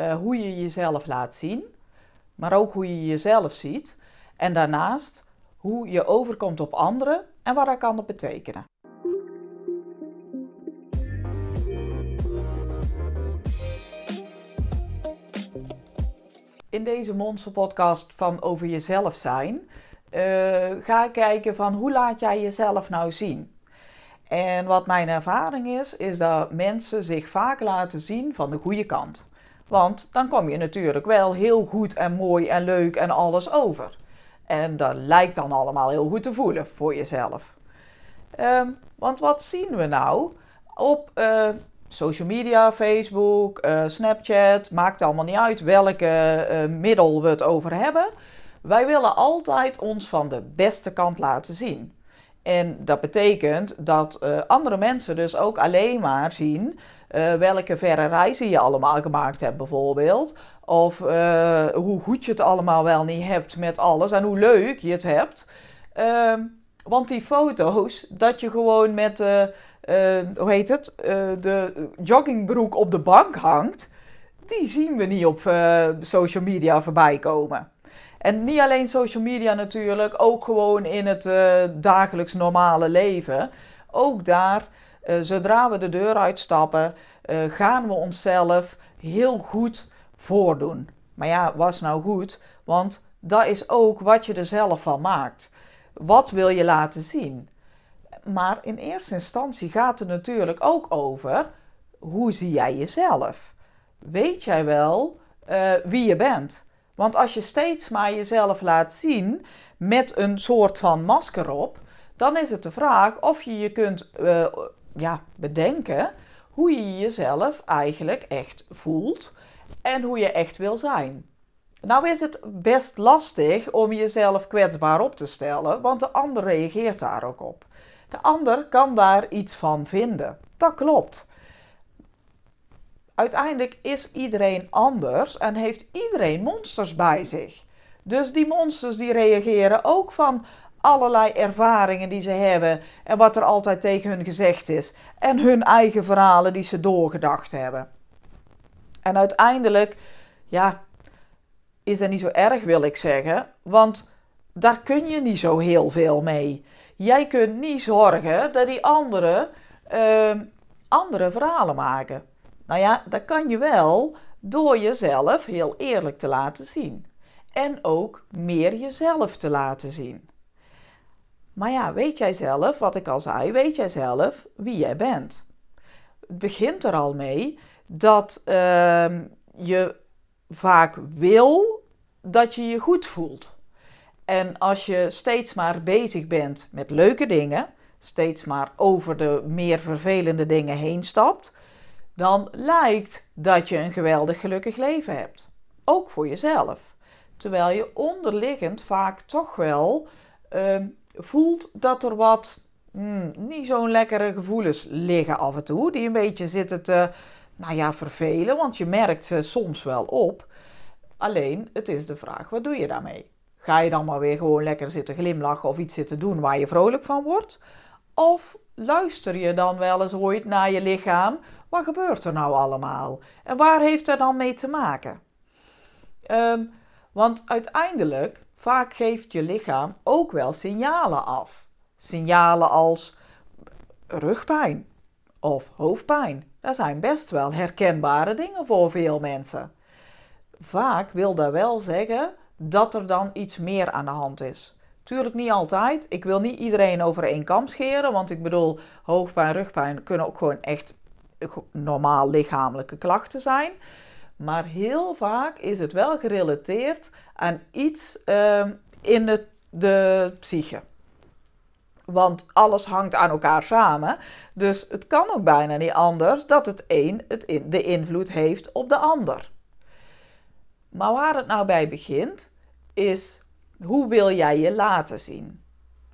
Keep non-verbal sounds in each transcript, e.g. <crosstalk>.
uh, hoe je jezelf laat zien, maar ook hoe je jezelf ziet. En daarnaast hoe je overkomt op anderen en wat dat kan betekenen. In deze monsterpodcast van over jezelf zijn uh, ga ik kijken van hoe laat jij jezelf nou zien. En wat mijn ervaring is, is dat mensen zich vaak laten zien van de goede kant. Want dan kom je natuurlijk wel heel goed en mooi en leuk en alles over. En dat lijkt dan allemaal heel goed te voelen voor jezelf. Ehm, want wat zien we nou op uh, social media, Facebook, uh, Snapchat, maakt allemaal niet uit welke uh, middel we het over hebben. Wij willen altijd ons van de beste kant laten zien. En dat betekent dat andere mensen dus ook alleen maar zien uh, welke verre reizen je allemaal gemaakt hebt, bijvoorbeeld. Of uh, hoe goed je het allemaal wel niet hebt met alles en hoe leuk je het hebt. Uh, want die foto's, dat je gewoon met hoe heet het, de joggingbroek op de bank hangt, die zien we niet op social media voorbij komen. En niet alleen social media natuurlijk, ook gewoon in het dagelijks normale leven. Ook daar uh, zodra we de deur uitstappen, uh, gaan we onszelf heel goed voordoen. Maar ja, was nou goed? Want dat is ook wat je er zelf van maakt. Wat wil je laten zien? Maar in eerste instantie gaat het natuurlijk ook over hoe zie jij jezelf? Weet jij wel wie je bent? Want als je steeds maar jezelf laat zien met een soort van masker op, dan is het de vraag of je je kunt uh, ja, bedenken hoe je jezelf eigenlijk echt voelt en hoe je echt wil zijn. Nou is het best lastig om jezelf kwetsbaar op te stellen, want de ander reageert daar ook op. De ander kan daar iets van vinden. Dat klopt. Uiteindelijk is iedereen anders en heeft iedereen monsters bij zich. Dus die monsters die reageren ook van allerlei ervaringen die ze hebben en wat er altijd tegen hun gezegd is en hun eigen verhalen die ze doorgedacht hebben. En uiteindelijk, ja, is dat niet zo erg wil ik zeggen, want daar kun je niet zo heel veel mee. Jij kunt niet zorgen dat die anderen uh, andere verhalen maken. Nou ja, dat kan je wel door jezelf heel eerlijk te laten zien. En ook meer jezelf te laten zien. Maar ja, weet jij zelf, wat ik al zei, weet jij zelf wie jij bent? Het begint er al mee dat uh, je vaak wil dat je je goed voelt. En als je steeds maar bezig bent met leuke dingen, steeds maar over de meer vervelende dingen heen stapt, dan lijkt dat je een geweldig gelukkig leven hebt. Ook voor jezelf. Terwijl je onderliggend vaak toch wel uh, voelt dat er wat hmm, niet zo'n lekkere gevoelens liggen af en toe. Die een beetje zitten te, nou ja, vervelen. Want je merkt ze soms wel op. Alleen, het is de vraag, wat doe je daarmee? Ga je dan maar weer gewoon lekker zitten glimlachen of iets zitten doen waar je vrolijk van wordt? Of luister je dan wel eens ooit naar je lichaam? Wat gebeurt er nou allemaal? En waar heeft dat dan mee te maken? Um, want uiteindelijk Vaak geeft je lichaam ook wel signalen af. Signalen als rugpijn of hoofdpijn. Dat zijn best wel herkenbare dingen voor veel mensen. Vaak wil dat wel zeggen dat er dan iets meer aan de hand is. Tuurlijk niet altijd. Ik wil niet iedereen over één kam scheren, want ik bedoel, hoofdpijn, rugpijn kunnen ook gewoon echt normaal lichamelijke klachten zijn. Maar heel vaak is het wel gerelateerd aan iets uh, in de, de psyche. Want alles hangt aan elkaar samen. Dus het kan ook bijna niet anders dat het een het in, de invloed heeft op de ander. Maar waar het nou bij begint, is hoe wil jij je laten zien?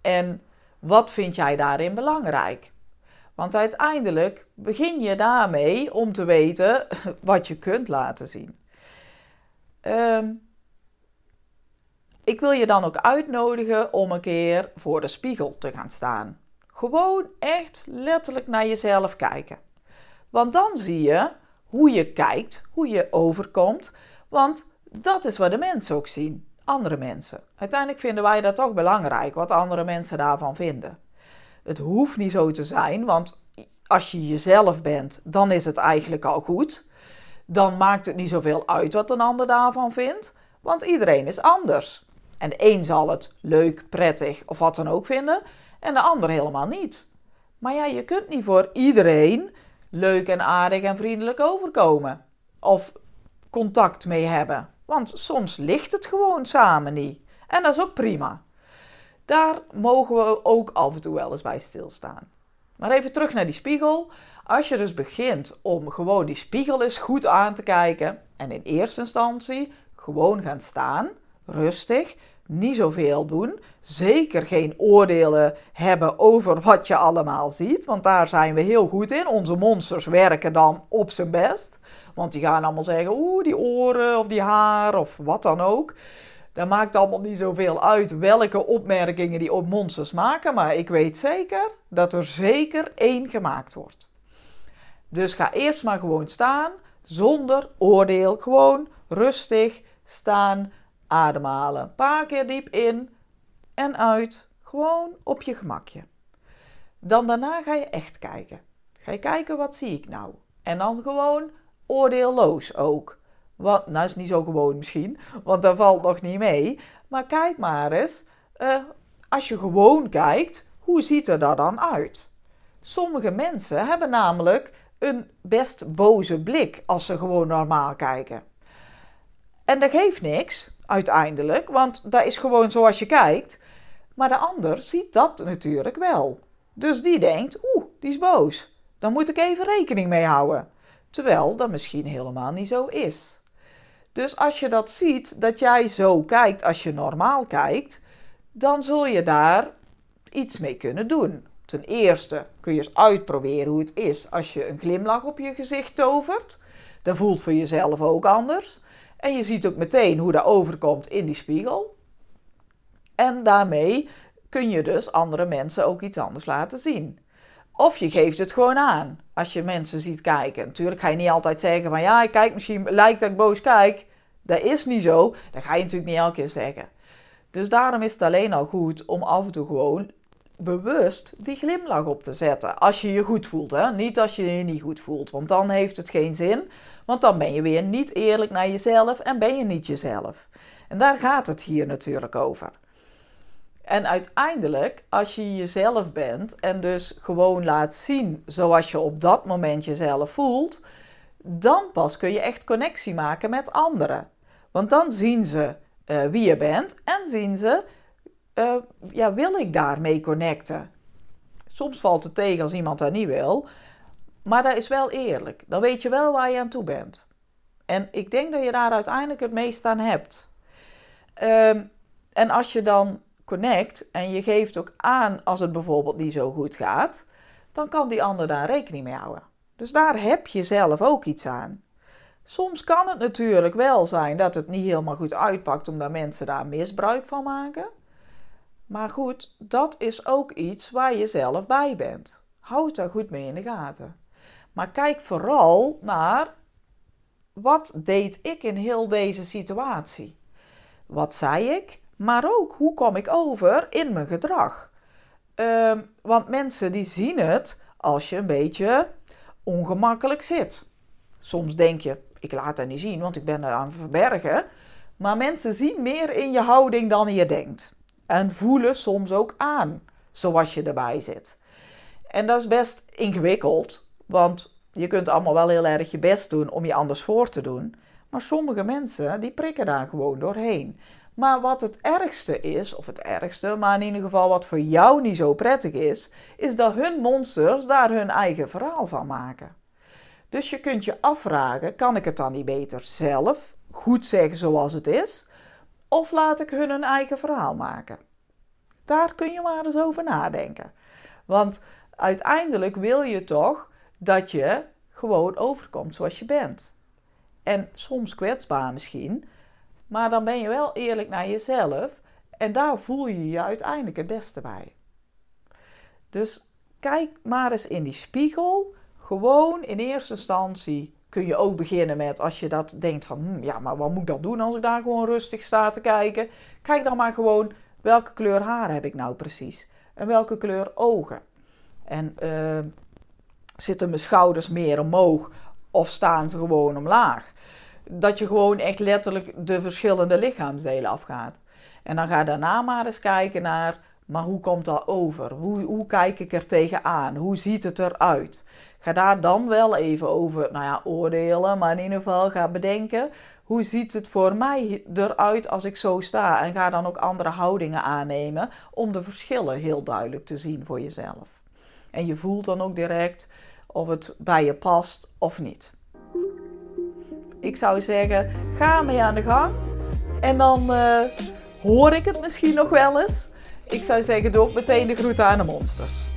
En wat vind jij daarin belangrijk? Want uiteindelijk begin je daarmee om te weten <laughs> wat je kunt laten zien. Ehm, ik wil je dan ook uitnodigen om een keer voor de spiegel te gaan staan. Gewoon echt letterlijk naar jezelf kijken. Want dan zie je hoe je kijkt, hoe je overkomt. Want dat is wat de mensen ook zien, andere mensen. Uiteindelijk vinden wij dat toch belangrijk, wat andere mensen daarvan vinden. Het hoeft niet zo te zijn, want als je jezelf bent, dan is het eigenlijk al goed. Dan maakt het niet zoveel uit wat een ander daarvan vindt, want iedereen is anders. En de een zal het leuk, prettig of wat dan ook vinden, en de ander helemaal niet. Maar ja, je kunt niet voor iedereen leuk en aardig en vriendelijk overkomen. Of contact mee hebben. Want soms ligt het gewoon samen niet. En dat is ook prima. Daar mogen we ook af en toe wel eens bij stilstaan. Maar even terug naar die spiegel. Als je dus begint om gewoon die spiegel eens goed aan te kijken en in eerste instantie gewoon gaan staan, rustig, niet zoveel doen, zeker geen oordelen hebben over wat je allemaal ziet, want daar zijn we heel goed in. Onze monsters werken dan op zijn best, want die gaan allemaal zeggen, oeh, die oren of die haar of wat dan ook. Dat maakt allemaal niet zoveel uit welke opmerkingen die op monsters maken, maar ik weet zeker dat er zeker één gemaakt wordt. Dus ga eerst maar gewoon staan, zonder oordeel, gewoon rustig staan, ademhalen. Een paar keer diep in en uit, gewoon op je gemakje. Dan daarna ga je echt kijken. Ga je kijken, wat zie ik nou? En dan gewoon oordeelloos ook. Wat, nou is niet zo gewoon misschien, want dat valt nog niet mee. Maar kijk maar eens, uh, als je gewoon kijkt, hoe ziet er dat dan uit? Sommige mensen hebben namelijk een best boze blik als ze gewoon normaal kijken. En dat geeft niks, uiteindelijk, want dat is gewoon zoals je kijkt. Maar de ander ziet dat natuurlijk wel. Dus die denkt, oeh, die is boos. Dan moet ik even rekening mee houden. Terwijl dat misschien helemaal niet zo is. Dus als je dat ziet, dat jij zo kijkt als je normaal kijkt, dan zul je daar iets mee kunnen doen. Ten eerste kun je eens uitproberen hoe het is als je een glimlach op je gezicht tovert. Dat voelt voor jezelf ook anders. En je ziet ook meteen hoe dat overkomt in die spiegel. En daarmee kun je dus andere mensen ook iets anders laten zien. Of je geeft het gewoon aan als je mensen ziet kijken. Natuurlijk ga je niet altijd zeggen van ja, ik kijk misschien, lijkt dat ik boos kijk. Dat is niet zo. Dat ga je natuurlijk niet elke keer zeggen. Dus daarom is het alleen al goed om af en toe gewoon bewust die glimlach op te zetten. Als je je goed voelt, hè? niet als je je niet goed voelt. Want dan heeft het geen zin. Want dan ben je weer niet eerlijk naar jezelf en ben je niet jezelf. En daar gaat het hier natuurlijk over. En uiteindelijk, als je jezelf bent en dus gewoon laat zien zoals je op dat moment jezelf voelt, dan pas kun je echt connectie maken met anderen. Want dan zien ze uh, wie je bent en zien ze, uh, ja, wil ik daarmee connecten? Soms valt het tegen als iemand dat niet wil, maar dat is wel eerlijk. Dan weet je wel waar je aan toe bent. En ik denk dat je daar uiteindelijk het meest aan hebt. Um, en als je dan connect en je geeft ook aan als het bijvoorbeeld niet zo goed gaat, dan kan die ander daar rekening mee houden. Dus daar heb je zelf ook iets aan. Soms kan het natuurlijk wel zijn dat het niet helemaal goed uitpakt omdat mensen daar misbruik van maken. Maar goed, dat is ook iets waar je zelf bij bent. Houd daar goed mee in de gaten. Maar kijk vooral naar wat deed ik in heel deze situatie? Wat zei ik? Maar ook hoe kom ik over in mijn gedrag? Uh, want mensen die zien het als je een beetje ongemakkelijk zit. Soms denk je, ik laat dat niet zien, want ik ben aan het verbergen. Maar mensen zien meer in je houding dan je denkt. En voelen soms ook aan, zoals je erbij zit. En dat is best ingewikkeld, want je kunt allemaal wel heel erg je best doen om je anders voor te doen. Maar sommige mensen, die prikken daar gewoon doorheen. Maar wat het ergste is, of het ergste, maar in ieder geval wat voor jou niet zo prettig is, is dat hun monsters daar hun eigen verhaal van maken. Dus je kunt je afvragen: kan ik het dan niet beter zelf goed zeggen zoals het is? Of laat ik hun een eigen verhaal maken? Daar kun je maar eens over nadenken. Want uiteindelijk wil je toch dat je gewoon overkomt zoals je bent. En soms kwetsbaar misschien, maar dan ben je wel eerlijk naar jezelf en daar voel je je uiteindelijk het beste bij. Dus kijk maar eens in die spiegel. Gewoon in eerste instantie kun je ook beginnen met als je dat denkt van hm, ja, maar wat moet ik dan doen als ik daar gewoon rustig sta te kijken? Kijk dan maar gewoon welke kleur haar heb ik nou precies en welke kleur ogen. En uh, zitten mijn schouders meer omhoog of staan ze gewoon omlaag? Dat je gewoon echt letterlijk de verschillende lichaamsdelen afgaat. En dan ga daarna maar eens kijken naar, maar hoe komt dat over? Hoe, hoe kijk ik er tegenaan? Hoe ziet het eruit? Ga daar dan wel even over, nou ja, oordelen, maar in ieder geval ga bedenken, hoe ziet het voor mij eruit als ik zo sta? En ga dan ook andere houdingen aannemen om de verschillen heel duidelijk te zien voor jezelf. En je voelt dan ook direct of het bij je past of niet. Ik zou zeggen, ga mee aan de gang. En dan uh, hoor ik het misschien nog wel eens. Ik zou zeggen, doe ook meteen de groeten aan de monsters.